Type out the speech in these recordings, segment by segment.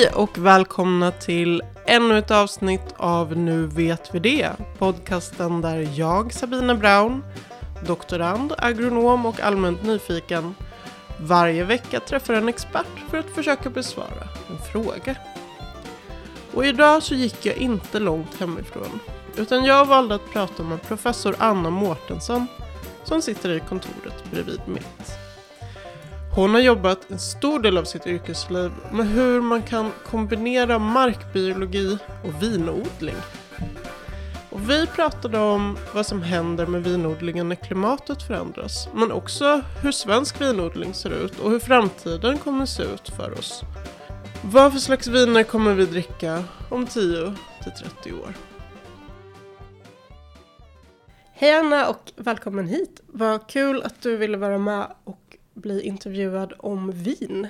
Hej och välkomna till ännu ett avsnitt av Nu vet vi det. Podcasten där jag, Sabine Brown, doktorand, agronom och allmänt nyfiken varje vecka träffar en expert för att försöka besvara en fråga. Och idag så gick jag inte långt hemifrån utan jag valde att prata med professor Anna Mårtensson som sitter i kontoret bredvid mitt. Hon har jobbat en stor del av sitt yrkesliv med hur man kan kombinera markbiologi och vinodling. Och vi pratade om vad som händer med vinodlingen när klimatet förändras, men också hur svensk vinodling ser ut och hur framtiden kommer se ut för oss. Vad för slags viner kommer vi dricka om 10 till 30 år? Hej Anna och välkommen hit! Vad kul att du ville vara med och bli intervjuad om vin.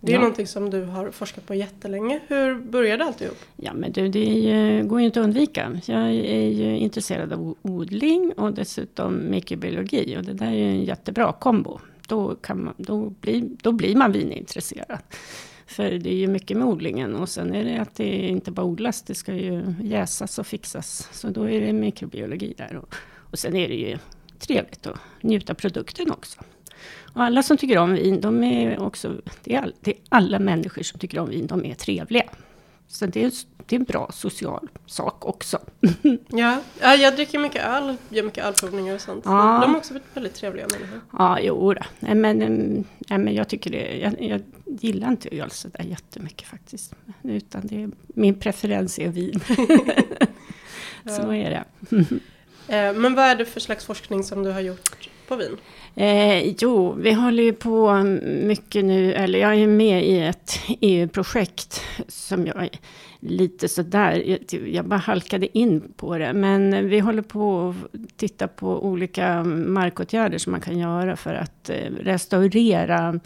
Det är ja. någonting som du har forskat på jättelänge. Hur började alltihop? Ja men du, det ju, går ju inte att undvika. Jag är ju intresserad av odling och dessutom mikrobiologi och det där är ju en jättebra kombo. Då, man, då, blir, då blir man vinintresserad. För det är ju mycket med odlingen och sen är det att det inte bara odlas, det ska ju jäsas och fixas. Så då är det mikrobiologi där. Och, och sen är det ju trevligt att njuta produkten också. Och alla som tycker om vin, de är också, det är, all, det är alla människor som tycker om vin, de är trevliga. Så det är, det är en bra social sak också. ja, ja, jag dricker mycket öl, gör mycket ölprovningar och sånt. Ja. De är också väldigt trevliga människor. Ja, jo då. Nej, men, nej, men jag tycker det, jag, jag gillar inte öl sådär jättemycket faktiskt. Utan det, min preferens är vin. Så är det. Eh, men vad är det för slags forskning som du har gjort på vin? Eh, jo, vi håller ju på mycket nu, eller jag är med i ett EU-projekt som jag är lite sådär, jag, bara halkade in på det. Men vi håller på att titta på olika markåtgärder som man kan göra för att eh, restaurera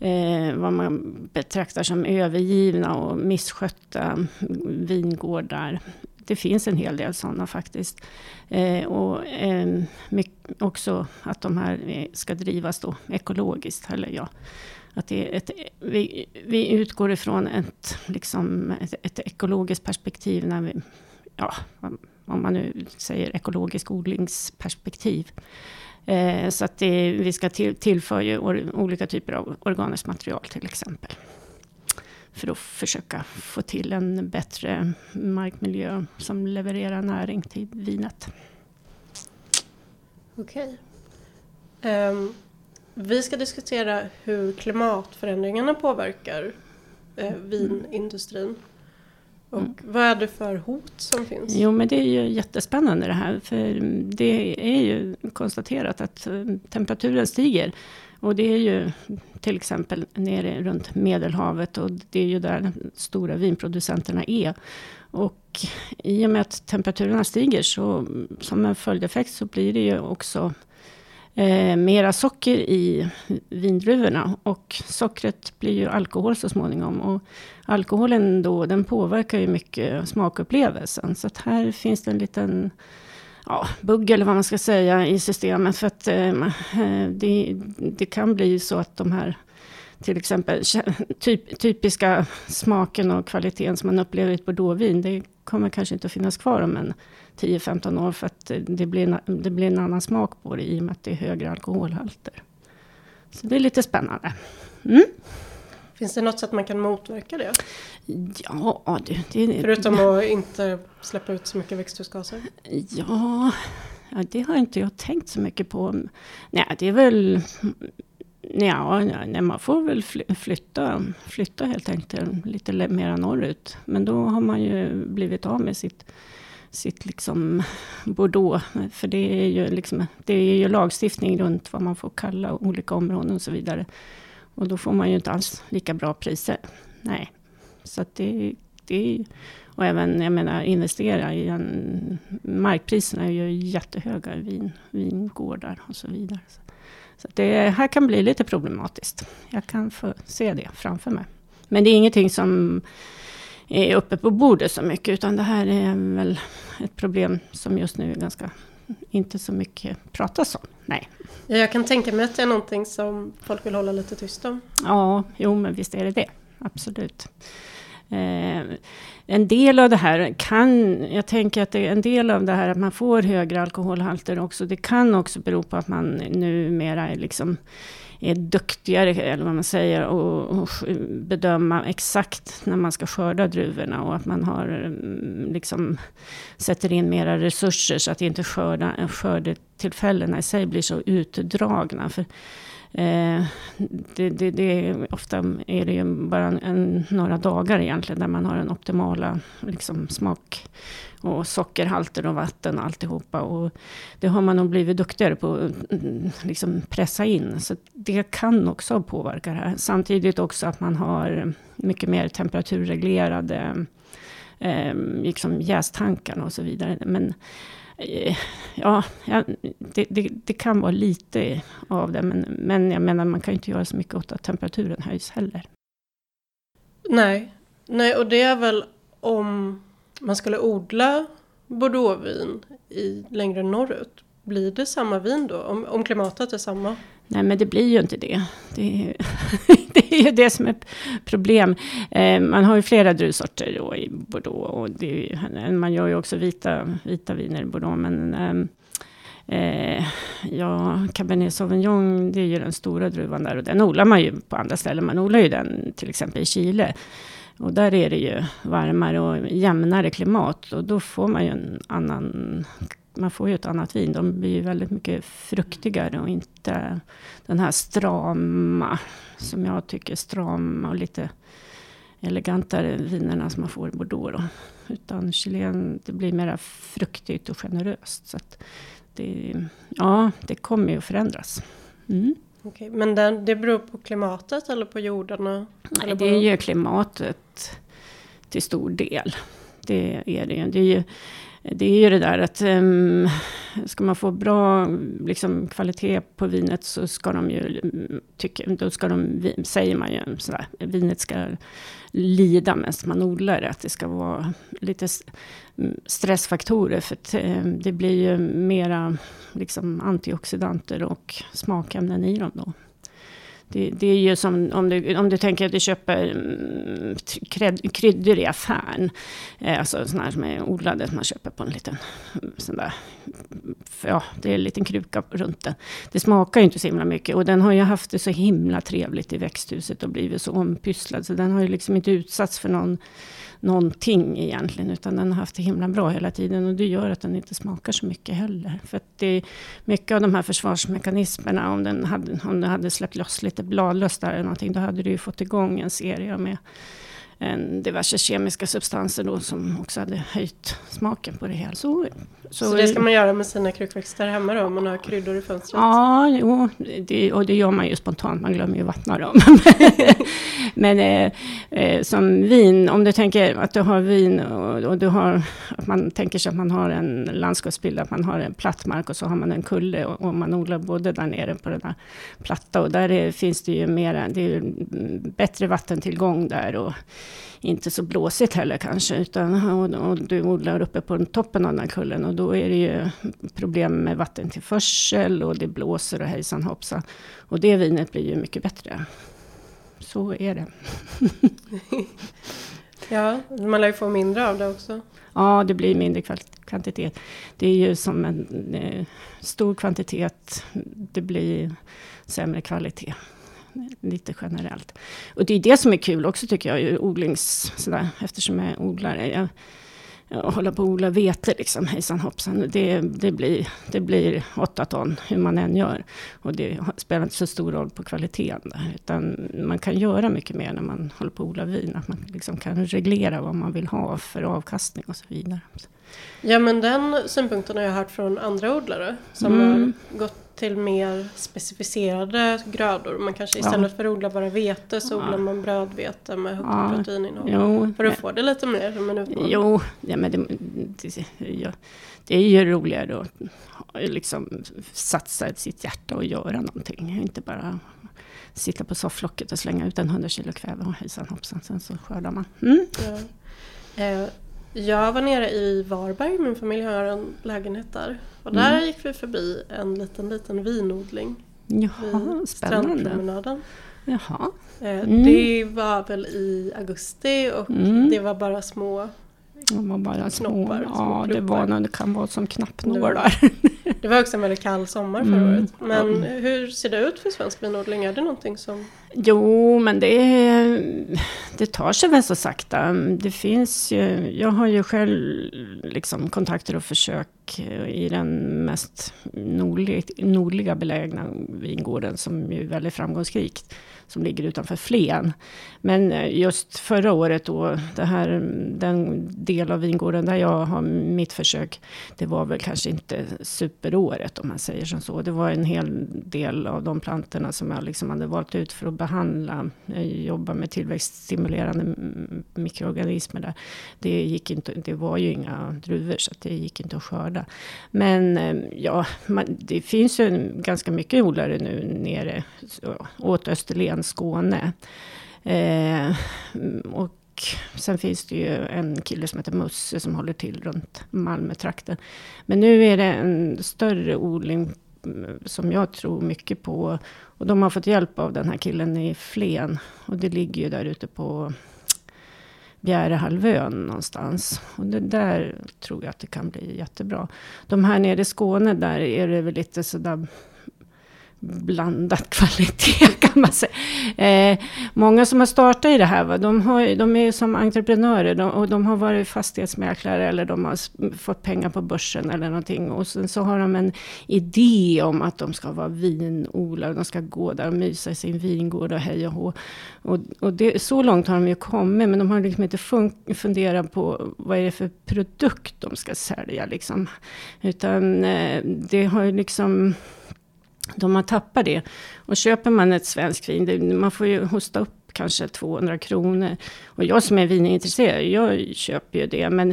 eh, vad man betraktar som övergivna och misskötta vingårdar det finns en hel del sådana faktiskt. Eh, och eh, också att de här eh, ska drivas då ekologiskt. Eller ja, att det är ett, vi, vi utgår ifrån ett, liksom ett, ett ekologiskt perspektiv. När vi, ja, om man nu säger ekologisk odlingsperspektiv. Eh, så att det, vi ska till, tillföra olika typer av organiskt material till exempel för att försöka få till en bättre markmiljö som levererar näring till vinet. Okej. Okay. Um, vi ska diskutera hur klimatförändringarna påverkar uh, vinindustrin. Och mm. vad är det för hot som finns? Jo men det är ju jättespännande det här. För det är ju konstaterat att eh, temperaturen stiger. Och det är ju till exempel nere runt Medelhavet och det är ju där de stora vinproducenterna är. Och i och med att temperaturerna stiger så som en följdeffekt så blir det ju också eh, mera socker i vindruvorna. Och sockret blir ju alkohol så småningom. Och alkoholen då, den påverkar ju mycket smakupplevelsen. Så att här finns det en liten ja, bugg eller vad man ska säga i systemet. För att eh, eh det, det, kan bli så att de här till exempel typ, typiska smaken och kvaliteten som man upplever i ett bordeauxvin. Det kommer kanske inte att finnas kvar om en 10-15 år. För att det blir, en, det blir en annan smak på det i och med att det är högre alkoholhalter. Så det är lite spännande. Mm. Finns det något sätt man kan motverka det? Ja, det, det Förutom att inte släppa ut så mycket växthusgaser? Ja, ja, det har inte jag tänkt så mycket på. Nej, det är väl... Ja, nej, man får väl flytta, flytta helt enkelt lite mer norrut. Men då har man ju blivit av med sitt, sitt liksom Bordeaux. För det är, ju liksom, det är ju lagstiftning runt vad man får kalla olika områden och så vidare. Och då får man ju inte alls lika bra priser. Nej. Så att det, det och även, jag menar, investera i en... Markpriserna är ju jättehöga i vin, vingårdar och så vidare. Så, så det här kan bli lite problematiskt. Jag kan få se det framför mig. Men det är ingenting som är uppe på bordet så mycket, utan det här är väl ett problem som just nu är ganska, inte så mycket pratas om. Nej. Ja, jag kan tänka mig att det är någonting som folk vill hålla lite tyst om. Ja, jo men visst är det det. absolut. Eh, en del av det här kan, jag tänker att en del av det här att man får högre alkoholhalter också, det kan också bero på att man numera är liksom är duktigare, eller vad man säger, och, och bedöma exakt när man ska skörda druvorna och att man har mm, liksom sätter in mera resurser så att inte skörda, skördetillfällena i sig blir så utdragna. För Eh, det, det, det, ofta är det ju bara en, en, några dagar egentligen där man har den optimala liksom, smak och sockerhalter och vatten och alltihopa. Och det har man nog blivit duktigare på att liksom pressa in. Så det kan också påverka det här. Samtidigt också att man har mycket mer temperaturreglerade eh, liksom jästankar och så vidare. Men Eh, Eh, ja, det, det, det, kan vara lite av det, men, men jag menar man kan ju inte göra så mycket åt att temperaturen höjs heller. Nej, nej och det är väl om man skulle odla bordeauxvin i längre norrut. Blir det samma vin då, om, om klimatet är samma? Nej, men det blir ju inte det. Det är, det är ju det som är problem. Eh, man har ju flera druvsorter då i Bordeaux. Och det är, man gör ju också vita, vita viner i Bordeaux. Men ehm, eh, ja, Cabernet Sauvignon, det är ju den stora druvan där. Och den odlar man ju på andra ställen. Man odlar ju den till exempel i Chile. Och där är det ju varmare och jämnare klimat. Och då får man ju en annan man får ju ett annat vin. De blir ju väldigt mycket fruktigare och inte den här strama, som jag tycker strama och lite elegantare vinerna som man får i Bordeaux. Då. Utan Chilen, det blir mer fruktigt och generöst. Så det, ja, det kommer ju att förändras. Mm. Okay, men den, det beror på klimatet eller på jordarna? Nej, det är ju klimatet till stor del. Det är det Det är ju det är ju det där att um, ska man få bra liksom, kvalitet på vinet så ska de ju, mm, tycka, då ska de, säger man ju sådär, vinet ska lida medan man odlar det. Att det ska vara lite mm, stressfaktorer för att um, det blir ju mera liksom, antioxidanter och smakämnen i dem då. Det, det, är ju som om du, om du tänker att du köper mm, kred, kryddor i affären. Eh, alltså sådana här som är odlade, som man köper på en liten sån där, ja, det är en liten kruka runt den. Det smakar ju inte så himla mycket och den har ju haft det så himla trevligt i växthuset och blivit så ompysslad. Så den har ju liksom inte utsatts för någon någonting egentligen, utan den har haft det himla bra hela tiden och det gör att den inte smakar så mycket heller. För att det är mycket av de här försvarsmekanismerna, om den hade, om den hade släppt loss lite Lite bladlöst där eller någonting, då hade du ju fått igång en serie med diverse kemiska substanser då som också hade höjt smaken på det hela. Så, så, så det ska man göra med sina krukväxter hemma då, om man har kryddor i fönstret? Ja, jo, det, och det gör man ju spontant, man glömmer ju vattna dem. Men eh, eh, som vin, om du tänker att du har vin och, och, du har, att man tänker sig att man har en landskapsbild, att man har en platt mark och så har man en kulle och, och man odlar både där nere på den här platta och där är, finns det ju mera, det är bättre vattentillgång där och inte så blåsigt heller kanske. Utan, och, och du odlar uppe på toppen av den här kullen och då är det ju problem med vattentillförsel och det blåser och hejsan hoppsan. Och det vinet blir ju mycket bättre. Så är det. ja, man lär ju få mindre av det också. Ja, det blir mindre kvantitet. Det är ju som en eh, stor kvantitet. Det blir sämre kvalitet lite generellt. Och det är det som är kul också tycker jag, odlings, sådär, eftersom jag är odlare. Jag, jag håller på att odla vete liksom, hejsan hoppsan. Det, det, blir, det blir åtta ton hur man än gör. Och det spelar inte så stor roll på kvaliteten där. Utan man kan göra mycket mer när man håller på att odla vin. Att man liksom kan reglera vad man vill ha för avkastning och så vidare. Ja men den synpunkten har jag hört från andra odlare. Som mm. har gått till mer specificerade grödor. Man kanske istället ja. för att odla bara vete så ja. odlar man brödvete med högt ja. proteininnehåll. Jo, för att få det lite mer utmaning. Jo, ja, men det, det, är ju roligare att liksom satsa sitt hjärta och göra någonting. Inte bara sitta på sofflocket och slänga ut en 100 kilo kväve och hejsan hoppsan, sen så skördar man. Mm. Eh, jag var nere i Varberg, min familj har en lägenhet där. Och där mm. gick vi förbi en liten, liten vinodling. Jaha, vid strandpromenaden. Jaha. Eh, Mm. Det var väl i augusti och Mm. det var bara små De var bara små. Knoppar, ja, det, var, nog- det kan vara som Det knappnålar. Det var också en väldigt kall sommar förra Mm. året. Men Mm. hur ser det ut för svensk vinodling? Är det någonting som... Jo, men det, det tar sig väl så sakta. Det finns ju, jag har ju själv liksom kontakter och försök i den mest nordlig, nordliga belägna vingården som är väldigt framgångsrikt. Som ligger utanför Flen. Men eh, just förra året då, det här, den del av vingården där jag har mitt försök. Det var väl kanske inte superåret om man säger som så. Det var en hel del av de plantorna som jag liksom hade valt ut för att behandla. Eh, jobba med tillväxtstimulerande mikroorganismer där. Det, gick inte, det var ju inga druvor så det gick inte att skörda. Men eh, ja, man, det finns ju ganska mycket odlare nu nere åt Österlen, Skåne. Eh, och sen finns det ju en kille som heter Musse som håller till runt Malmötrakten. Men nu är det en större odling som jag tror mycket på. Och de har fått hjälp av den här killen i Flen. Och det ligger ju där ute på Bjärehalvön någonstans. Och det där tror jag att det kan bli jättebra. De här nere i Skåne där är det väl lite sådär blandad kvalitet man säga. Eh, många som har startat i det här, va, de, har, de är som entreprenörer de, och de har varit fastighetsmäklare eller de har fått pengar på börsen eller någonting. Och sen så har de en idé om att de ska vara vinodlare, de ska gå där och mysa i sin vingård och hej och hå. Och, och det, så långt har de ju kommit, men de har liksom inte fun- funderat på vad är det för produkt de ska sälja. Liksom. Utan eh, det har ju liksom de har tappat det. Och köper man ett svenskt vin, det, man får ju hosta upp kanske 200 kronor. Och jag som är vinintresserad, jag köper ju det. Men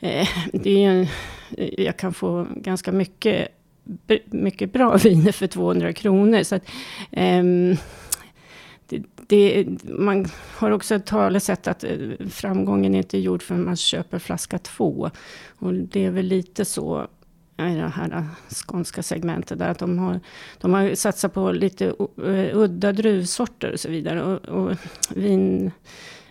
eh, det är ju, en- eh, jag kan få ganska mycket, mycket bra viner för 200 kronor. Så att, eh, det, det, man har också ett talesätt att eh, framgången är inte gjord förrän man köper flaska två. Och det är väl lite så i det här skånska segmentet. Där att de, har, de har satsat på lite eh, udda druvsorter och så vidare. Och, och vin,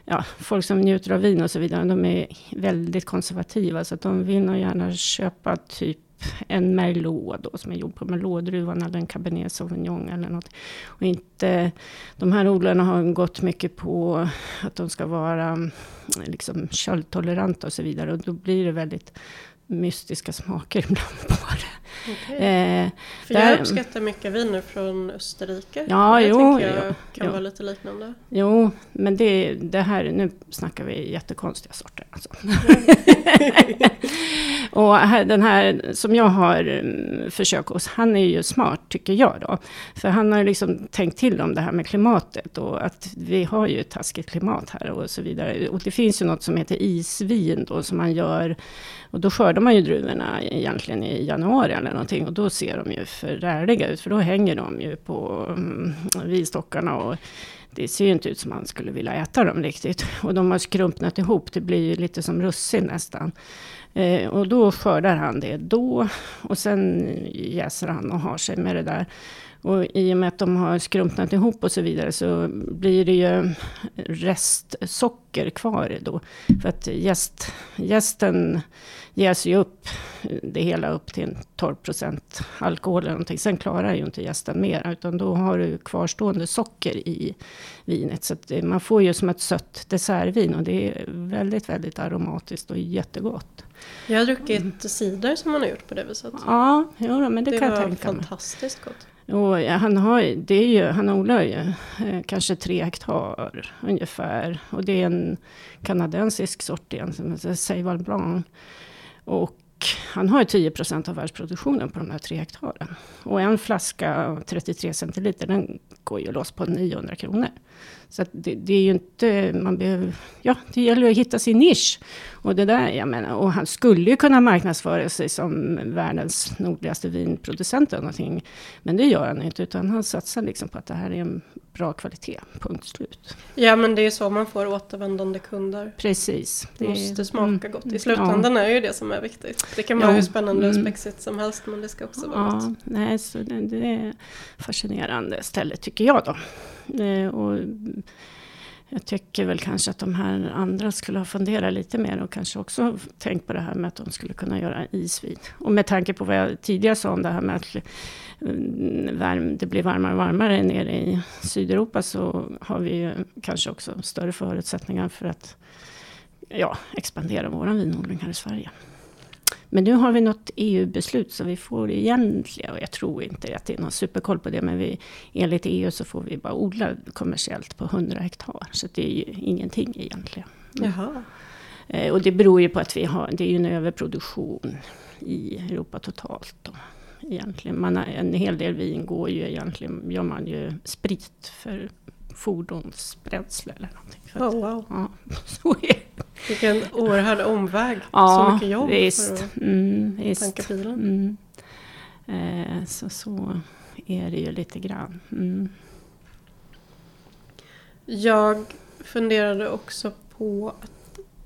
ja, folk som njuter av vin och så vidare, de är väldigt konservativa. Så att de vill nog gärna köpa typ en Merlot då, som är gjord på Merlot-druvan eller en Cabernet Sauvignon eller något. Och inte, de här odlarna har gått mycket på att de ska vara mm, liksom köldtoleranta och så vidare. Och då blir det väldigt mystiska smaker ibland på det. Okej. Eh, För jag där- uppskattar mycket viner från Österrike. Ja, det jo, jag jo, kan jo. vara lite liknande. jo, men det, det här, nu snackar vi jättekonstiga sorter. Alltså. och här, den här som jag har mm, försök hos, han är ju smart tycker jag då. För han har liksom tänkt till om det här med klimatet och att vi har ju ett taskigt klimat här och så vidare. Och det finns ju något som heter isvin då som man gör och då skördar man ju druvorna egentligen i januari eller någonting. Och då ser de ju för räliga ut. För då hänger de ju på mm, vinstockarna. Och det ser ju inte ut som man skulle vilja äta dem riktigt. Och de har skrumpnat ihop. Det blir ju lite som russin nästan. Eh, och då skördar han det då. Och sen jäser han och har sig med det där. Och i och med att de har skrumpnat ihop och så vidare så blir det ju restsocker kvar då. För att jäst, jästen jäser ju upp det hela upp till en 12 procent alkohol eller någonting. Sen klarar ju inte jästen mer, utan då har du kvarstående socker i vinet. Så det- man får ju som ett sött dessertvin och det är väldigt, väldigt aromatiskt och jättegott. Jag har druckit cider som man har gjort på det viset. Ja, jo, men det, det kan jag var tänka mig. fantastiskt gott. Och han, har, det är ju, han odlar ju eh, kanske tre hektar ungefär. Och det är en kanadensisk sort igen som heter Seival Blanc. Och han har ju 10 procent av världsproduktionen på de här tre hektaren. Och en flaska 33 centiliter den går ju loss på 900 kronor. Så att det, det är ju inte, man behöver, ja det gäller ju att hitta sin nisch. Och det där, jag menar, och han skulle ju kunna marknadsföra sig som världens nordligaste vinproducent eller någonting. Men det gör han inte, utan han satsar liksom på att det här är en bra kvalitet, punkt slut. Ja men det är så man får återvändande kunder. Precis. Det måste smaka mm, gott. I slutändan ja. är ju det som är viktigt. Det kan vara Ja, hur spännande och mm. spexigt som helst men det ska också vara Ja, gott. nej, så det, det är fascinerande ställe tycker jag då. Eh, och jag tycker väl kanske att de här andra skulle ha funderat lite mer och kanske också tänkt på det här med att de skulle kunna göra isvin. Och med tanke på vad jag tidigare sa om det här med att mm, det blir varmare och varmare nere i Sydeuropa så har vi ju kanske också större förutsättningar för att ja, expandera vår vinodling här i Sverige. Men nu har vi något EU-beslut så vi får egentligen, och jag tror inte att det är någon superkoll på det, men vi, enligt EU så får vi bara odla kommersiellt på 100 hektar. Så det är ju ingenting egentligen. Jaha. Eh, och det beror ju på att vi har, det är ju en överproduktion i Europa totalt. Då, egentligen. Man har, en hel del vin går ju egentligen, gör man ju sprit för fordonsbränsle eller någonting. Att, Oh, wow. ja, så är det. Vilken oerhörd omväg. så Ja, mycket jobb visst. för att Mm, visst. tanka bilen. Mm. Eh, så, så är det ju lite grann. Mm. Jag funderade också på att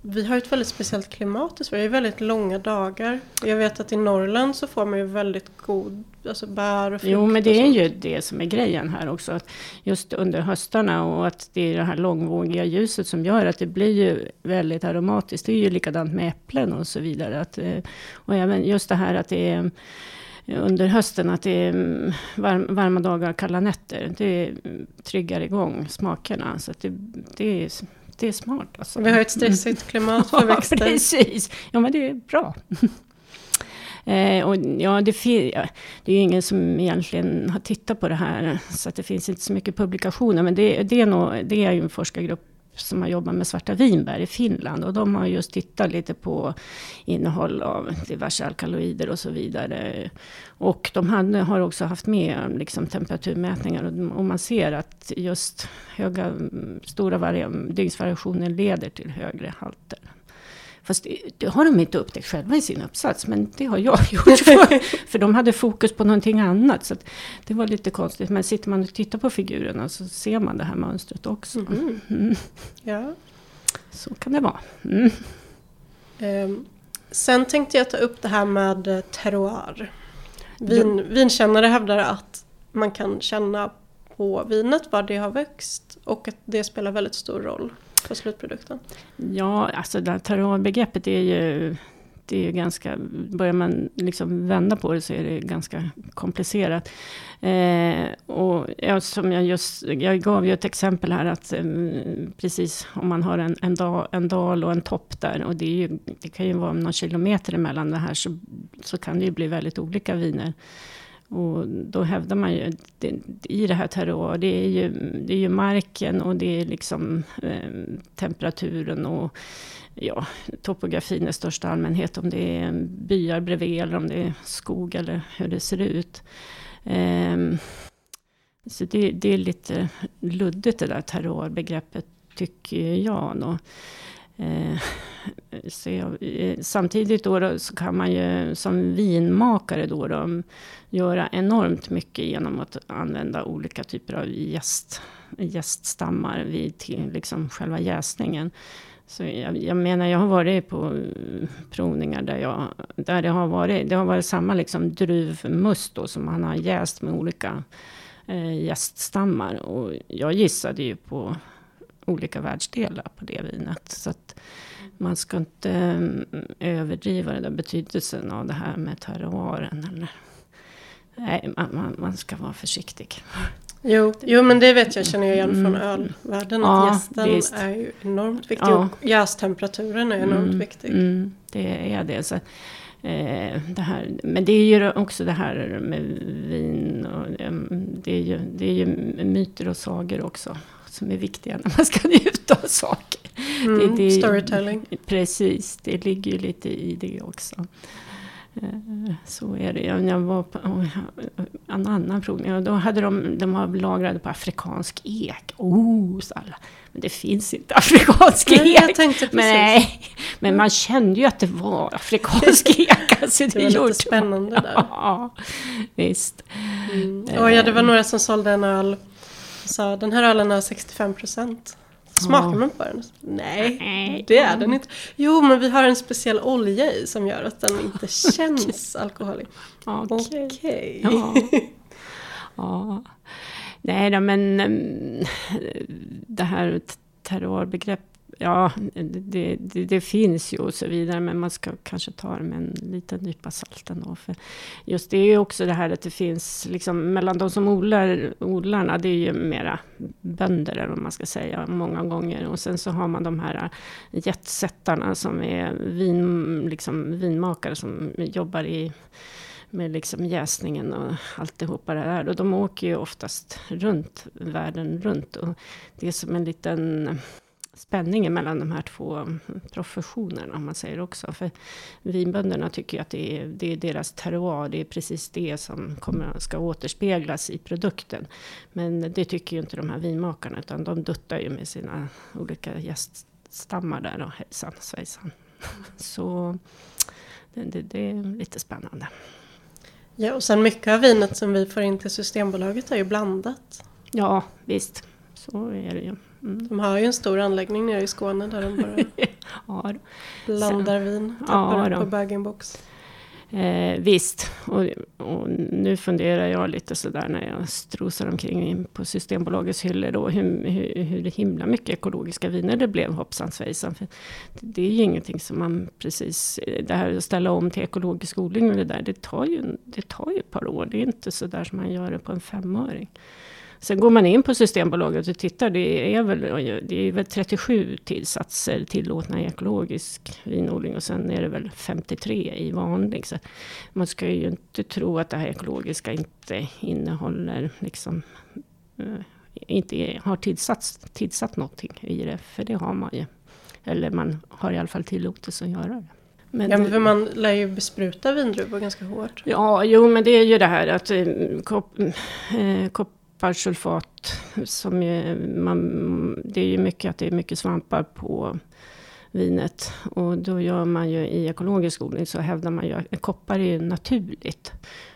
vi har ett väldigt speciellt klimat i Sverige. Det är väldigt långa dagar. Jag vet att i Norrland så får man ju väldigt god alltså bär och frukt Jo, men och det är ju det som är grejen här också. Att just under höstarna och att det är det här långvågiga ljuset som gör att det blir ju väldigt aromatiskt. Det är ju likadant med äpplen och så vidare. Att, eh, och även just det här att det är under hösten att det är mm, varm, varma dagar, kalla nätter. Det triggar igång smakerna. Så det, det, är, det är smart. Alltså. Vi har ett stressigt klimat för Ja, växter. precis. Ja, men det är bra. Eh, och ja, det, ja, det är ju ingen som egentligen har tittat på det här, så det finns inte så mycket publikationer. Men det, det, är, nog, det är ju en forskargrupp som har jobbat med svarta vinbär i Finland. Och de har just tittat lite på innehåll av diverse alkaloider och så vidare. Och de hade, har också haft med liksom, temperaturmätningar. Och, och man ser att just höga, stora dygnsvariationer leder till högre halter. Fast det, har de inte upptäckt själva i sin uppsats, men det har jag gjort. För, för de hade fokus på någonting annat. Så det var lite konstigt. Men sitter man och tittar på figurerna så ser man det här mönstret också. Mhm. Mm, Ja. så kan det vara. Mm. Ehm, sen tänkte jag ta upp det här med eh, terroir. Vin, vinkännare hävdar att man kan känna på vinet var det har växt och att det spelar väldigt stor roll på slutprodukten. Ja, alltså det här terroirbegreppet är ju, det är ju ganska, börjar man liksom vända på det så är det ganska komplicerat. Eh, och jag, som jag just, jag gav ju ett exempel här att eh, precis om man har en, en, dal, en dal och en topp där och det, är ju, det kan ju vara någon kilometer emellan det här så, så kan det ju bli väldigt olika viner. Och då hävdar man ju det, i det här terror, det är ju, det är ju marken och det är liksom eh, temperaturen och ja, topografin i största allmänhet. Om det är byar bredvid eller om det är skog eller hur det ser ut. Eh, så det, det är lite luddigt det där terrorbegreppet, tycker jag. Då. Eh, så jag, eh, samtidigt då, då så kan man ju som vinmakare då, då göra enormt mycket genom att använda olika typer av gäst, jäststammar vid till, liksom själva jäsningen. Så jag, jag menar, jag har varit på provningar där, jag, där det, har varit, det har varit samma liksom druvmust då, som man har jäst med olika eh, jäststammar. Och jag gissade ju på olika världsdelar på det vinet. Så att man ska inte eh, överdriva den där betydelsen av det här med terroiren. Eller, nej, man, man, ska vara försiktig. Jo, jo men det vet jag, känner jag igen från Mm. ölvärlden. Ja, att jästen visst. är ju enormt viktig Ja. och jästemperaturen är enormt Mm, viktig. Mm, det är det. Så, eh, det här, men det är ju också det här med vin. Och, em, det, är ju, det är ju myter och sagor också. Som är viktiga när man ska njuta av saker. Mm, det- storytelling. Precis, det ligger ju lite i det också. Eh, Så är det. Jag var på oh, en annan provning och då hade de, de var lagrade på afrikansk ek. Oh, alla. Men det finns inte afrikansk Nej, ek. Men, nej, men man kände ju att det var afrikansk ek. Alltså, Det var gjorde lite spännande där. Ja, visst. Mm. Och ja, det var några som sålde en öl sa den här ölen har 65 procent. Smakar man på den? Nej, det är den inte. Jo, men vi har en speciell olja i som gör att den inte känns alkoholig. Okej. Okej. Ja. ja. Nej då, men mm, det här terrorbegrepp, ja, det, det, det finns ju och så vidare, men man ska kanske ta det med en liten nypa salt ändå. För just det är ju också det här att det finns, liksom, mellan de som odlar, odlarna, det är ju mera bönder, eller vad man ska säga, många gånger. Och sen så har man de här jetsättarna som är vin, liksom, vinmakare som jobbar i med liksom jäsningen och alltihopa det där. Och de åker ju oftast runt, världen runt. Och det är som en liten spänning mellan de här två professionerna, om man säger också. För vinbönderna tycker ju att det är, det är deras terroir, det är precis det som kommer, ska återspeglas i produkten. Men det tycker ju inte de här vinmakarna, utan de duttar ju med sina olika gäststammar där och hejsan svejsan. Så det, det, det är lite spännande. Ja, och sen mycket av vinet som vi får in till Systembolaget är ju blandat. Ja, visst. Så är det ju. Mm. De har ju en stor anläggning nere i Skåne där de bara Ja, blandar vin. Ja, Tappar upp på bag-in-box. eh, visst. Och, och nu funderar jag lite sådär när jag strosar omkring in på Systembolagets hyllor då. Hur, hur, hur himla mycket ekologiska viner det blev hoppsan svejsan. För det är ju ingenting som man precis... Det här att ställa om till ekologisk odling och det där. Det tar ju, det tar ju ett par år. Det är inte sådär som man gör det på en femöring. Sen går man in på Systembolaget och tittar, det är väl, det är väl 37 tillsatser tillåtna i ekologisk vinodling och sen är det väl 53 i vanlig. Så man ska ju inte tro att det här ekologiska inte innehåller, liksom, eh, inte har tillsatt, tillsatt någonting i det, för det har man ju. Eller man har i alla fall tillåtelse att göra det. Men Ja, men för man lär ju bespruta vindruvor ganska hårt. Ja, jo, men det är ju det här att eh, kop, eh, kopparsulfat, som ju, man, det är ju mycket att det är mycket svampar på vinet. Och då gör man ju i ekologisk odling så hävdar man ju att koppar är ju naturligt.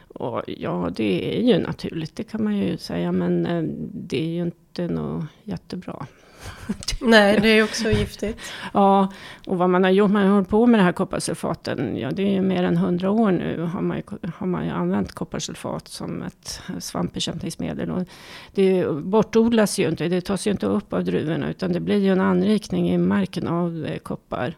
Och ja, det är ju naturligt, det kan man ju säga, men eh, det är ju inte något jättebra. Nej, det är också giftigt. Ja, och vad man har gjort, man har hållit på med det här kopparsulfaten, ja det är ju mer än hundra år nu har man, ju, har man ju använt kopparsulfat som ett svampbekämpningsmedel. Och det bortodlas ju inte, det tas ju inte upp av druvorna utan det blir ju en anrikning i marken av eh, koppar.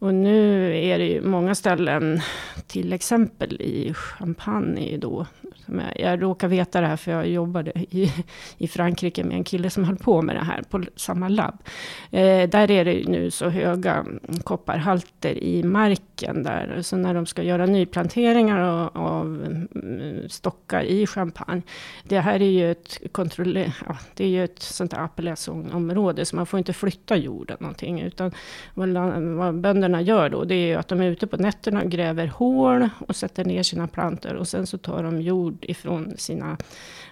Och nu är det ju många ställen, till exempel i Champagne då. som Jag, jag råkar veta det här för jag jobbade i, i Frankrike med en kille som höll på med det här på samma labb. Eh, där är det ju nu så höga kopparhalter i marken där. Så när de ska göra nyplanteringar av, av stockar i champagne. Det här är ju ett kontroller, ja, det är ju ett sånt där appellationsområde så man får inte flytta jorden någonting. Utan vad, vad bönderna gör då det är ju att de är ute på nätterna och gräver hål och sätter ner sina plantor. Och sen så tar de jord ifrån sina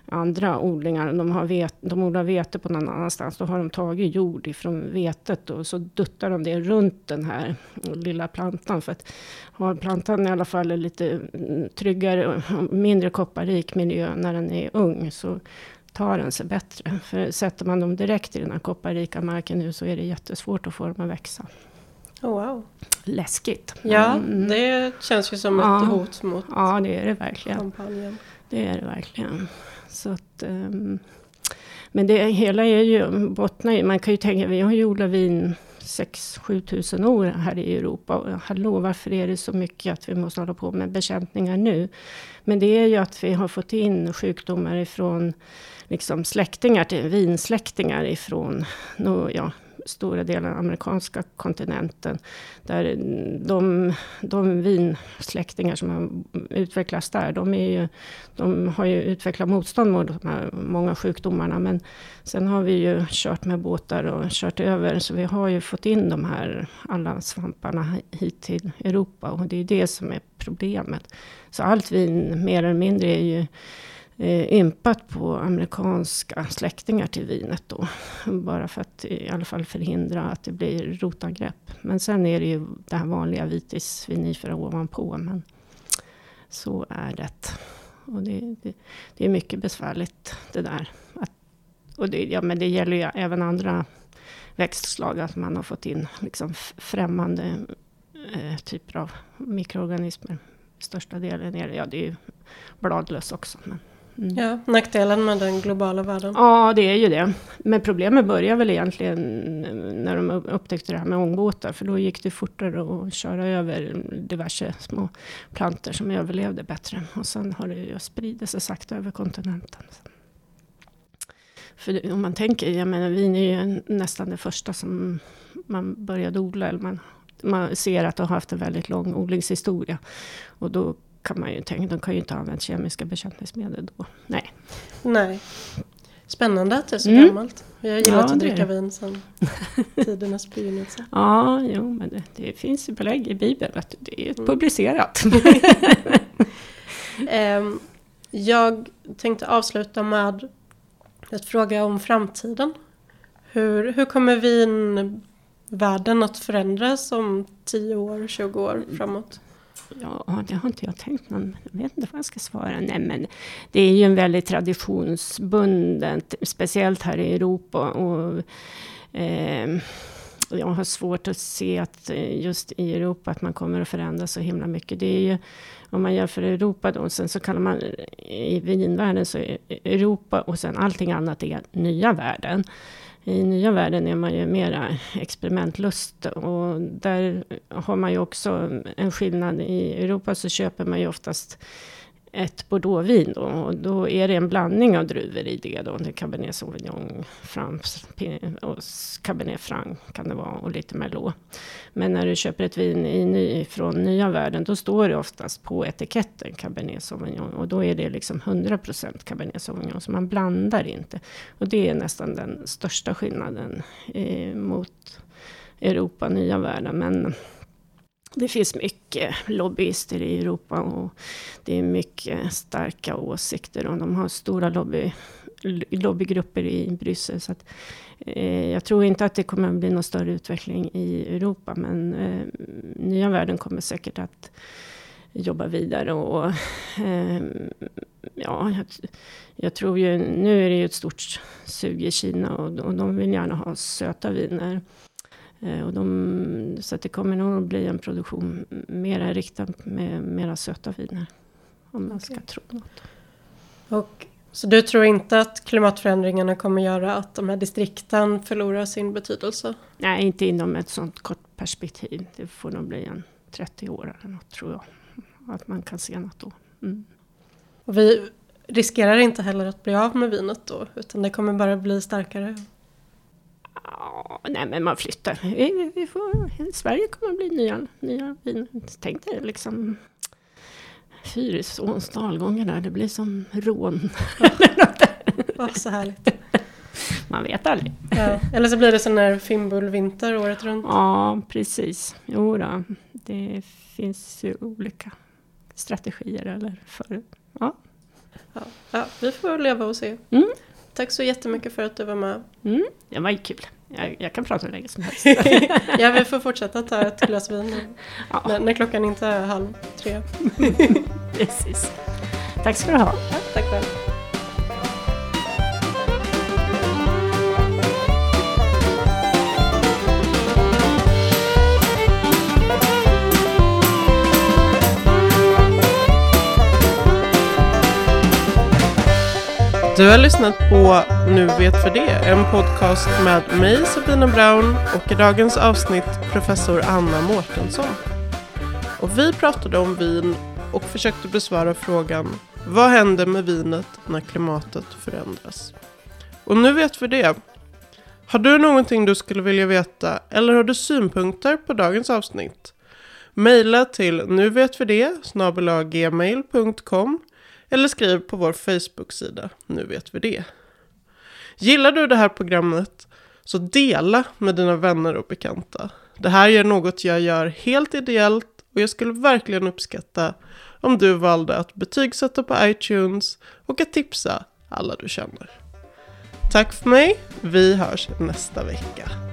andra odlingar. De, har vet, de odlar vete på någon annanstans. Då har de tagit jord ifrån vetet och så duttar de det runt den här lilla plantan. För att ha plantan i alla fall en lite tryggare och mindre kopparrik miljö när den är ung så tar den sig bättre. För sätter man dem direkt i den här kopparrika marken nu så är det jättesvårt att få dem att växa. Oh, wow. Läskigt. Ja, Mm. det känns ju som Ja. ett hot mot Ja, det är det verkligen. champagnen. Det är det verkligen. Så att, ehm, men det hela är ju, bottnar man kan ju tänka, vi har ju odlat vin 6-7 tusen år här i Europa. Och hallå, varför är det så mycket att vi måste hålla på med bekämpningar nu? Men det är ju att vi har fått in sjukdomar ifrån liksom släktingar till vinsläktingar ifrån no, ja, stora delar av amerikanska kontinenten. Där de, de vinsläktingar som har utvecklats där, de, är ju, de har ju utvecklat motstånd mot de här många sjukdomarna. Men sen har vi ju kört med båtar och kört över, så vi har ju fått in de här alla svamparna hit till Europa. Och det är det som är problemet. Så allt vin, mer eller mindre, är ju eh, ympat på amerikanska släktingar till vinet då. Bara för att i alla fall förhindra att det blir rotangrepp. Men sen är det ju det här vanliga vitis vinifera ovanpå. Men så är det. Och det, det, det är mycket besvärligt det där. Att, och det, ja, men det gäller ju även andra växtslag, att man har fått in liksom främmande eh, typer av mikroorganismer. Största delen är det, ja det är ju bladlöss också. Men, mm. Ja, nackdelen med den globala världen. Ja, det är ju det. Men problemet börjar väl egentligen när de upptäckte det här med ångbåtar. För då gick det fortare att köra över diverse små planter som överlevde bättre. Och sen har det ju spridit sig sakta över kontinenten. För om man tänker, jag menar vin är ju nästan det första som man började odla. Eller man, man ser att det har haft en väldigt lång odlingshistoria. Och då kan man ju tänka, de kan ju inte ha använt kemiska bekämpningsmedel då. Nej. Nej. Spännande att det är så mm. gammalt. Vi har gillat ja, att dricka vin sedan tidernas begynnelse. Ja, jo, men det, det finns ju belägg i Bibeln att det är mm. publicerat. um, jag tänkte avsluta med att fråga om framtiden. Hur, hur kommer vinvärlden att förändras om 10 år, 20 år framåt? Ja, det har inte jag tänkt någon. jag vet inte vad jag ska svara. Nej, men det är ju en väldigt traditionsbunden, speciellt här i Europa. Och, eh, jag har svårt att se att eh, just i Europa att man kommer att förändras så himla mycket. Det är ju, om man jämför Europa då, sen så kallar man eh, i vinvärlden så är Europa och sen allting annat är nya världen. I nya världen är man ju mera experimentlust och där har man ju också en skillnad. I Europa så köper man ju oftast ett bordeauxvin då. Och då är det en blandning av druvor i det då. Det är Cabernet Sauvignon, Frans, och Cabernet Franc kan det vara och lite Merlot. Men när du köper ett vin i ny, från nya världen då står det oftast på etiketten Cabernet Sauvignon. Och då är det liksom 100% Cabernet Sauvignon. Så man blandar inte. Och det är nästan den största skillnaden eh, mot Europa, nya världen. Men det finns mycket lobbyister i Europa och det är mycket starka åsikter och de har stora lobby, lobbygrupper i Bryssel. Så att, eh, jag tror inte att det kommer att bli någon större utveckling i Europa men eh, nya världen kommer säkert att jobba vidare och eh, ja, jag, jag, tror ju nu är det ju ett stort sug i Kina och, och de vill gärna ha söta viner. Eh, och de, så att det kommer nog bli en produktion mer riktad med mera söta viner. Om man ska tro något. Och, så du tror inte att klimatförändringarna kommer göra att de här distrikten förlorar sin betydelse? Nej, inte inom ett sånt kort perspektiv. Det får nog bli en 30 år eller något tror jag. Att man kan se något då. Mm. Och vi riskerar inte heller att bli av med vinet då, utan det kommer bara bli starkare? Nej men man flyttar. Vi, vi får, Sverige kommer att bli nya, nya viner. Tänk dig liksom Fyrisåns dalgångar där, det blir som rån. Ja, så härligt. Man vet aldrig. Ja, eller så blir det sån här fimbulvinter året runt. Ja, precis. Jo då, det finns ju olika strategier eller för... Ja. Ja, ja vi får leva och se. Mm. Tack så jättemycket för att du var med. Mm, det var ju kul. Jag, jag, kan prata hur länge som helst. ja, vi får fortsätta ta ett glas vin ja. när, när, klockan inte är halv tre. Precis. Tack ska du ha. Ja, tack själv. Du har lyssnat på Nu vet för det, en podcast med mig Sabina Brown och i dagens avsnitt professor Anna Mårtensson. Och vi pratade om vin och försökte besvara frågan Vad händer med vinet när klimatet förändras? Och nu vet vi det. Har du någonting du skulle vilja veta eller har du synpunkter på dagens avsnitt? Maila till nuvetvidde gmail.com eller skriv på vår Facebook-sida Nu vet vi det. Gillar du det här programmet så dela med dina vänner och bekanta. Det här är något jag gör helt ideellt och jag skulle verkligen uppskatta om du valde att betygsätta på iTunes och att tipsa alla du känner. Tack för mig, vi hörs nästa vecka.